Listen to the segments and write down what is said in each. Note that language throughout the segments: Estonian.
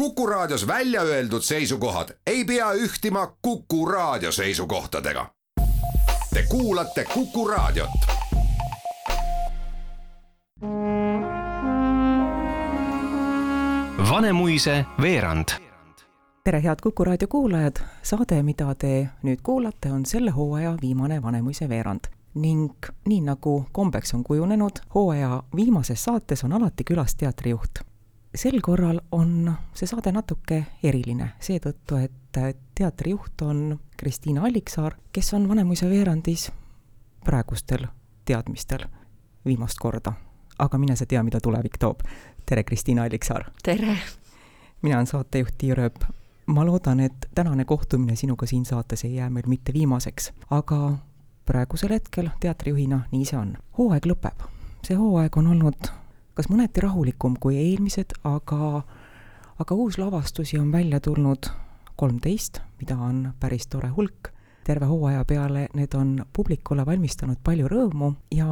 Kuku Raadios välja öeldud seisukohad ei pea ühtima Kuku Raadio seisukohtadega. Te kuulate Kuku Raadiot. Vanemuise veerand tere, head Kuku raadio kuulajad, saade, mida te nüüd kuulate, on selle hooaja viimane Vanemuise veerand. ning nii nagu kombeks on kujunenud, hooaja viimases saates on alati külas teatrijuht. Sel korral on see saade natuke eriline, seetõttu et teatrijuht on Kristiina Alliksaar, kes on Vanemuise veerandis praegustel teadmistel viimast korda. aga mine sa tea, mida tulevik toob. tere, Kristiina Alliksaar! tere! mina olen saatejuht Tiia Rööp ma loodan, et tänane kohtumine sinuga siin saates ei jää meil mitte viimaseks, aga praegusel hetkel teatrijuhina nii see on. hooaeg lõpeb. see hooaeg on olnud kas mõneti rahulikum kui eelmised, aga, aga uuslavastusi on välja tulnud kolmteist, mida on päris tore hulk. terve hooaja peale need on publikule valmistanud palju rõõmu ja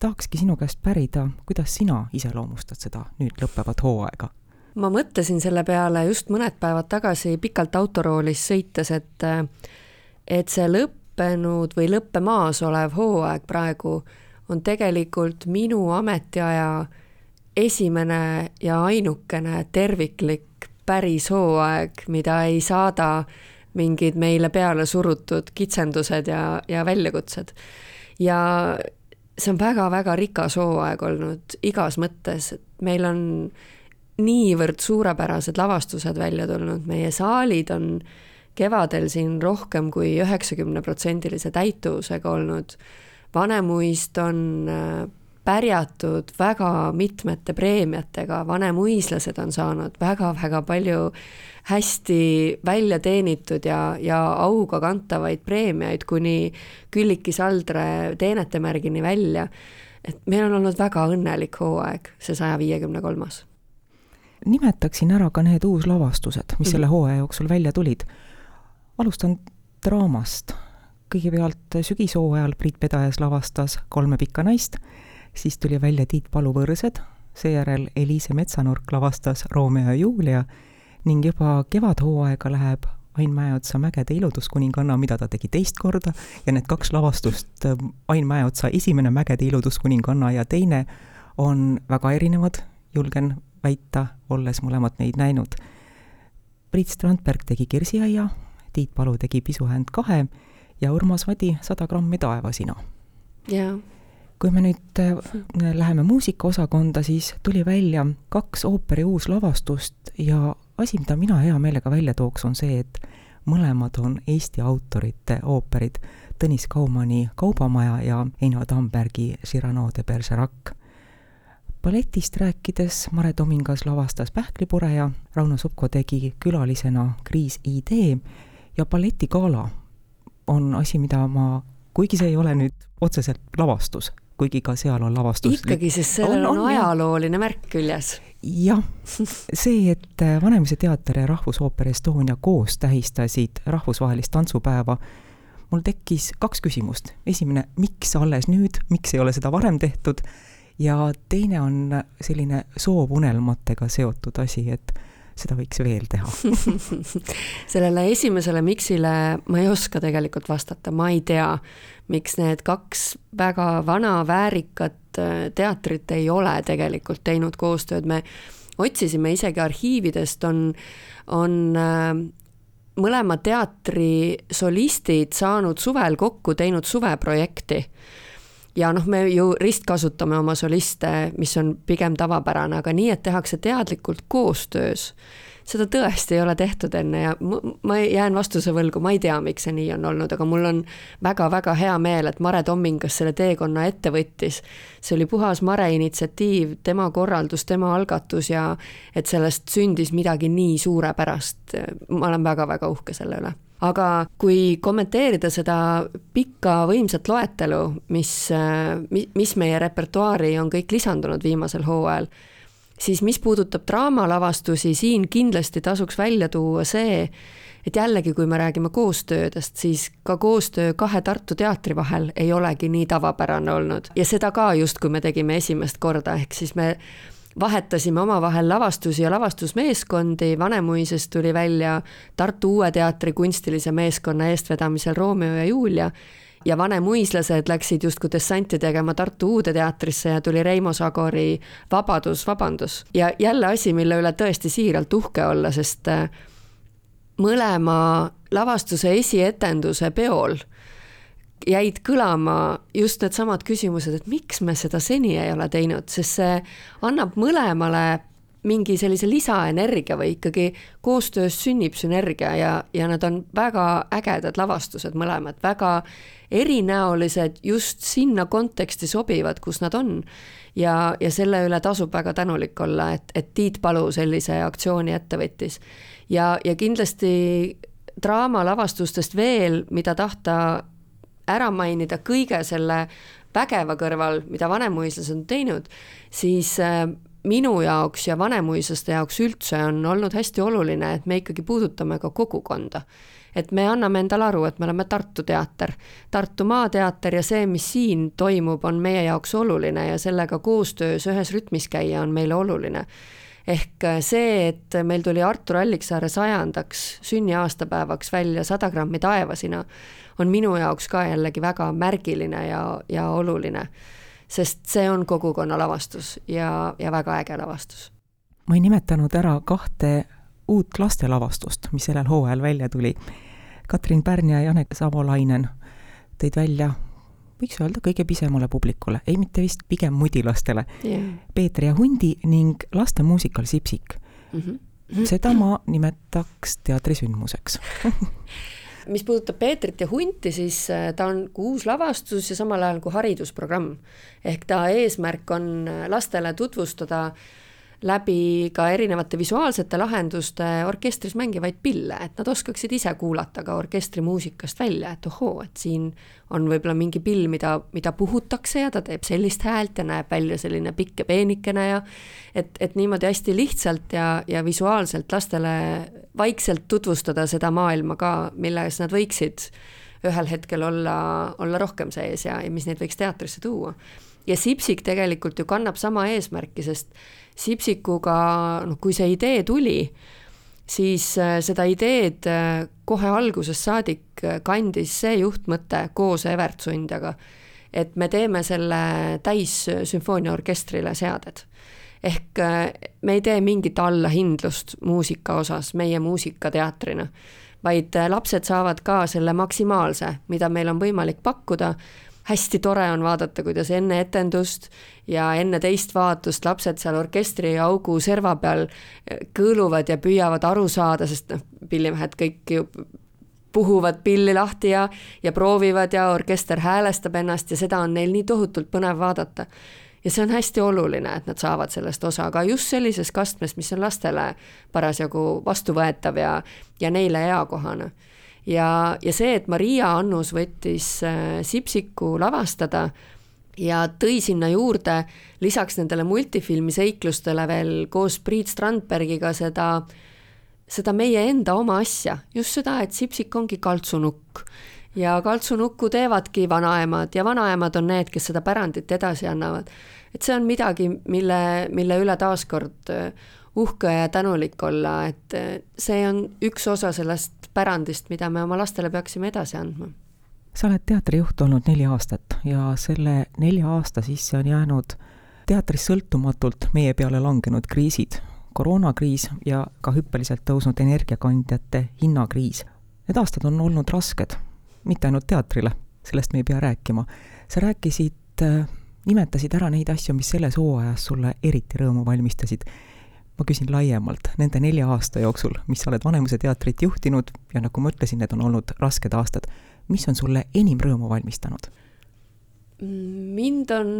tahakski sinu käest pärida, kuidas sina iseloomustad seda nüüd lõppevat hooaega ma mõtlesin selle peale just mõned päevad tagasi pikalt autoroolis sõites, et et see lõppenud või lõppemaas olev hooaeg praegu on tegelikult minu ametiaja esimene ja ainukene terviklik päris hooaeg, mida ei saada mingid meile peale surutud kitsendused ja, ja väljakutsed. ja see on väga-väga rikas hooaeg olnud igas mõttes, et meil on niivõrd suurepärased lavastused välja tulnud, meie saalid on kevadel siin rohkem kui üheksakümneprotsendilise täituvusega olnud. Vanemuist on äh, pärjatud väga mitmete preemiatega, vanemuislased on saanud väga-väga palju hästi välja teenitud ja, ja auga kantavaid preemiaid kuni Külliki Saldre teenetemärgini välja. et meil on olnud väga õnnelik hooaeg, see saja viiekümne kolmas nimetaksin ära ka need uuslavastused, mis mm. selle hooaja jooksul välja tulid. alustan draamast. kõigepealt sügishooajal Priit Pedajas lavastas Kolme pikka naist, siis tuli välja Tiit Palu Võrsed, seejärel Eliise Metsanurk lavastas Romeo ja Julia ning juba kevadhooaega läheb Ain Mäeotsa Mägede ilutuskuninganna, mida ta tegi teist korda, ja need kaks lavastust, Ain Mäeotsa esimene Mägede ilutuskuninganna ja teine, on väga erinevad, julgen väita, olles mõlemad neid näinud. Priit Strandberg tegi Kirsiaia, Tiit Palu tegi Pisuhäänd kahe ja Urmas Vadi Sada grammi taevasina. jaa kui me nüüd äh, läheme muusikaosakonda, siis tuli välja kaks ooperi uuslavastust ja asi, mida mina hea meelega välja tooks, on see, et mõlemad on Eesti autorite ooperid, Tõnis Kaumani Kaubamaja ja Eino Tambergi Cyrano de Bergerac. Balletist rääkides Mare Tomingas lavastas Pähklipureja, Rauno Supko tegi külalisena Kriis ID ja balletigala on asi, mida ma, kuigi see ei ole nüüd otseselt lavastus, kuigi ka seal on lavastus. ikkagi, sest sellel on, on, on ajalooline märk küljes. jah, see, et Vanemuise teater ja Rahvusooper Estonia koos tähistasid rahvusvahelist tantsupäeva, mul tekkis kaks küsimust. esimene, miks alles nüüd, miks ei ole seda varem tehtud ja teine on selline soov unelmatega seotud asi, et seda võiks veel teha. Sellele esimesele miksile ma ei oska tegelikult vastata, ma ei tea, miks need kaks väga vana väärikat äh, teatrit ei ole tegelikult teinud koostööd, me otsisime isegi arhiividest, on, on äh, mõlema teatri solistid saanud suvel kokku, teinud suveprojekti ja noh, me ju ristkasutame oma soliste, mis on pigem tavapärane, aga nii, et tehakse teadlikult koostöös, seda tõesti ei ole tehtud enne ja ma jään vastuse võlgu, ma ei tea, miks see nii on olnud, aga mul on väga-väga hea meel, et Mare Tommingas selle teekonna ette võttis. see oli puhas Mare initsiatiiv, tema korraldus, tema algatus ja et sellest sündis midagi nii suurepärast. ma olen väga-väga uhke selle üle aga kui kommenteerida seda pikka võimsat loetelu, mis, mis meie repertuaari on kõik lisandunud viimasel hooajal, siis mis puudutab draamalavastusi, siin kindlasti tasuks välja tuua see, et jällegi, kui me räägime koostöödest, siis ka koostöö kahe Tartu teatri vahel ei olegi nii tavapärane olnud. Ja seda ka just, kui me tegime esimest korda, ehk siis me vahetasime omavahel lavastusi ja lavastusmeeskondi, Vanemuises tuli välja Tartu Uue Teatri kunstilise meeskonna eestvedamisel Romeo ja Julia ja vanemuislased läksid justkui dessanti tegema Tartu Uude Teatrisse ja tuli Reimo Sagori Vabadus, vabandus. ja jälle asi, mille üle tõesti siiralt uhke olla, sest äh, mõlema lavastuse esietenduse peol jäid kõlama just needsamad küsimused, et miks me seda seni ei ole teinud, sest see annab mõlemale mingi sellise lisaenergia või ikkagi koostöös sünnib sünergia ja, ja need on väga ägedad lavastused mõlemad, väga erinäolised, just sinna konteksti sobivad, kus nad on. ja, ja selle üle tasub väga tänulik olla, et, et Tiit Palu sellise aktsiooni ette võttis. ja, ja kindlasti draamalavastustest veel, mida tahta ära mainida kõige selle vägeva kõrval, mida Vanemuislased on teinud, siis äh, minu jaoks ja vanemuislaste jaoks üldse on olnud hästi oluline, et me ikkagi puudutame ka kogukonda. et me anname endale aru, et me oleme Tartu teater, Tartu Maateater ja see, mis siin toimub, on meie jaoks oluline ja sellega koostöös ühes rütmis käia on meile oluline ehk see, et meil tuli Artur Alliksaare sajandaks sünniaastapäevaks välja Sada grammi taevasina, on minu jaoks ka jällegi väga märgiline ja, ja oluline sest see on kogukonna lavastus ja, ja väga äge lavastus. ma ei nimetanud ära kahte uut lastelavastust, mis sellel hooajal välja tuli. Katrin Pärn ja Janek Savolainen tõid välja, võiks öelda, kõige pisemale publikule, ei mitte vist pigem mudilastele yeah., Peeter ja Hundi ning laste muusikal Sipsik mm. -hmm. seda ma nimetaks teatrisündmuseks mis puudutab Peetrit ja Hunti, siis äh, ta on kui uus lavastus ja samal ajal kui haridusprogramm. ehk ta eesmärk on äh, lastele tutvustada äh, läbi ka erinevate visuaalsete lahenduste orkestris mängivaid pille, et nad oskaksid ise kuulata ka orkestri muusikast välja, et ohoo, et siin on võib-olla mingi pill, mida, mida puhutakse ja ta teeb sellist häält ja näeb välja selline pikk ja peenikene ja et, et niimoodi hästi lihtsalt ja, ja visuaalselt lastele vaikselt tutvustada seda maailma ka, milles nad võiksid ühel hetkel olla, olla rohkem sees ja, ja mis neid võiks teatrisse tuua. Ja Sipsik tegelikult ju kannab sama eesmärki, sest Sipsikuga, noh, kui see idee tuli, siis äh, seda ideed äh, kohe algusest saadik äh, kandis see juhtmõte koos Evert Sundjaga, et me teeme selle täissümfooniaorkestrile seaded. ehk me ei tee mingit allahindlust muusika osas meie muusikateatrina, vaid lapsed saavad ka selle maksimaalse, mida meil on võimalik pakkuda hästi tore on vaadata, kuidas enne etendust ja enne teist vaatust lapsed seal orkestriaugu serva peal eh, kõõluvad ja püüavad aru saada, sest noh, pillimehed kõik ju puhuvad pilli lahti ja, ja proovivad ja orkester häälestab ennast ja seda on neil nii tohutult põnev vaadata. ja see on hästi oluline, et nad saavad sellest osa, aga just sellises kastmes, mis on lastele parasjagu vastuvõetav ja, ja neile eakohane ja, ja see, et Maria Annus võttis äh, Sipsiku lavastada ja tõi sinna juurde lisaks nendele multifilmi seiklustele veel koos Priit Strandbergiga seda, seda meie enda oma asja, just seda, et Sipsik ongi kaltsunukk ja kaltsunukku teevadki vanaemad ja vanaemad on need, kes seda pärandit edasi annavad. et see on midagi, mille, mille üle taaskord äh, uhke ja tänulik olla, et äh, see on üks osa sellest pärandist, mida me oma lastele peaksime edasi andma. sa oled teatrijuht olnud neli aastat ja selle nelja aasta sisse on jäänud teatris sõltumatult meie peale langenud kriisid, koroonakriis ja ka hüppeliselt tõusnud energiakandjate hinnakriis. Need aastad on olnud rasked, mitte ainult teatrile, sellest me ei pea rääkima. sa rääkisid, äh, nimetasid ära neid asju, mis selles hooajas sulle eriti rõõmu valmistasid ma küsin laiemalt, nende nelja aasta jooksul, mis sa oled Vanemuise teatrit juhtinud ja nagu ma ütlesin, need on olnud rasked aastad, mis on sulle enim rõõmu valmistanud? mind on,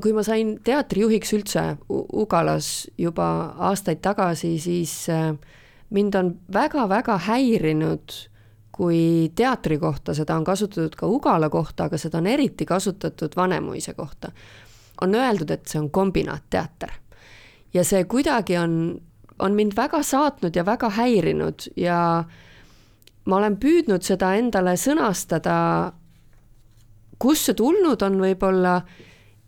kui ma sain teatrijuhiks üldse Ugalas juba aastaid tagasi, siis äh, mind on väga-väga häirinud, kui teatri kohta seda on kasutatud ka Ugala kohta, aga seda on eriti kasutatud Vanemuise kohta. on öeldud, et see on kombinaatteater ja see kuidagi on, on mind väga saatnud ja väga häirinud ja ma olen püüdnud seda endale sõnastada, kust see tulnud on võib-olla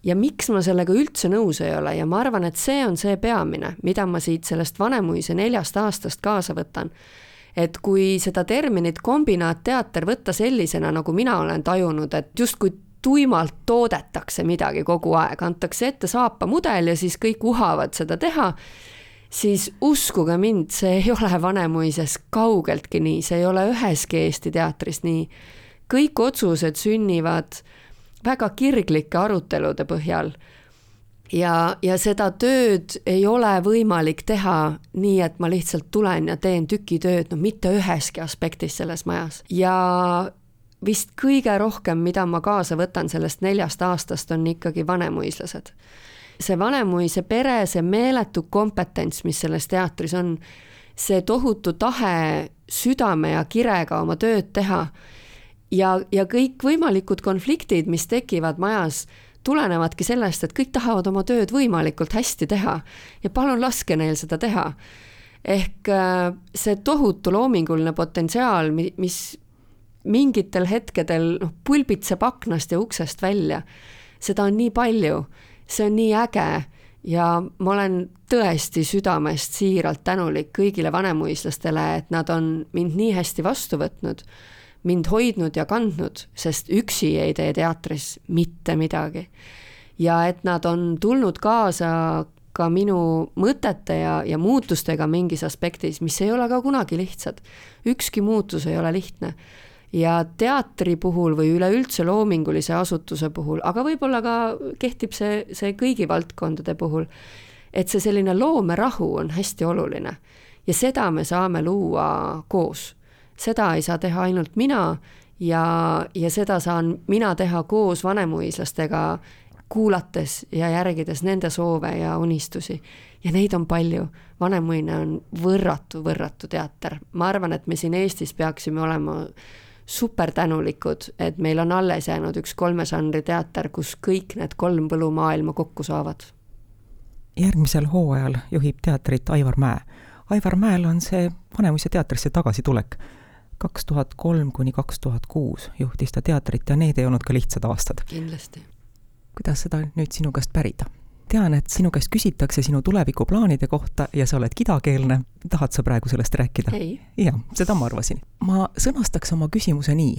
ja miks ma sellega üldse nõus ei ole ja ma arvan, et see on see peamine, mida ma siit sellest Vanemuise neljast aastast kaasa võtan. et kui seda terminit kombinaatteater võtta sellisena, nagu mina olen tajunud, et justkui tuimalt toodetakse midagi kogu aeg, antakse ette saapamudel ja siis kõik uhavad seda teha, siis uskuge mind, see ei ole Vanemuises kaugeltki nii, see ei ole üheski Eesti teatris nii. kõik otsused sünnivad väga kirglike arutelude põhjal. ja, ja seda tööd ei ole võimalik teha nii, et ma lihtsalt tulen ja teen tükitööd, no mitte üheski aspektis selles majas ja vist kõige rohkem, mida ma kaasa võtan sellest neljast aastast, on ikkagi vanemuislased. see Vanemuise pere, see meeletu kompetents, mis selles teatris on, see tohutu tahe südame ja kirega oma tööd teha ja, ja kõikvõimalikud konfliktid, mis tekivad majas, tulenevadki sellest, et kõik tahavad oma tööd võimalikult hästi teha ja palun laske neil seda teha. ehk äh, see tohutu loominguline potentsiaal, mis mingitel hetkedel noh, pulbitseb aknast ja uksest välja, seda on nii palju, see on nii äge ja ma olen tõesti südamest siiralt tänulik kõigile vanemuislastele, et nad on mind nii hästi vastu võtnud mind hoidnud ja kandnud, sest üksi ei tee teatris mitte midagi. ja et nad on tulnud kaasa ka minu mõtete ja, ja muutustega mingis aspektis, mis ei ole ka kunagi lihtsad. ükski muutus ei ole lihtne. Ja teatri puhul või üleüldse loomingulise asutuse puhul, aga võib-olla ka kehtib see, see kõigi valdkondade puhul, et see selline loomerahu on hästi oluline. Ja seda me saame luua koos. Seda ei saa teha ainult mina ja, ja seda saan mina teha koos vanemuislastega, kuulates ja järgides nende soove ja unistusi. ja neid on palju, Vanemuine on võrratu, võrratu teater, ma arvan, et me siin Eestis peaksime olema super tänulikud, et meil on alles jäänud üks kolme žanri teater, kus kõik need kolm põllumaailma kokku saavad. järgmisel hooajal juhib teatrit Aivar Mäe. Aivar Mäel on see Vanemuise teatrisse tagasitulek kaks tuhat kolm kuni kaks tuhat kuus juhtis ta teatrit ja need ei olnud ka lihtsad aastad. kindlasti. kuidas seda nüüd sinu käest pärida? Tean, et sinu käest küsitakse sinu tulevikuplaanide kohta ja sa oled kidakeelne. tahad sa praegu sellest rääkida? jah, seda ma arvasin. ma sõnastaks oma küsimuse nii.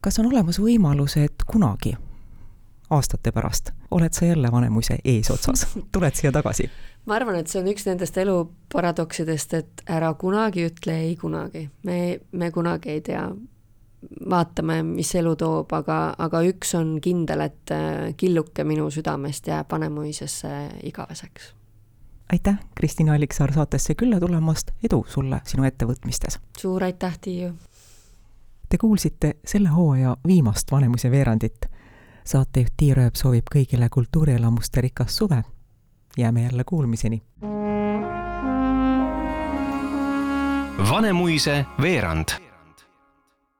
kas on olemas võimalus, et kunagi aastate pärast oled sa jälle Vanemuise eesotsas, tuled siia tagasi? ma arvan, et see on üks nendest elu paradoksidest, et ära kunagi ütle ei kunagi. me, me kunagi ei tea. Vaatame, mis elu toob, aga, aga üks on kindel, et äh, killuke minu südamest jääb Vanemuisesse igaveseks. aitäh, Kristina Alliksaar saatesse külla tulemast, edu sulle sinu ettevõtmistes! suur aitäh, Tiiu! Te kuulsite selle hooaja viimast Vanemuise veerandit saatejuht Tiir Ööp soovib kõigile kultuurielamuste rikast suve. jääme jälle kuulmiseni. Vanemuise veerand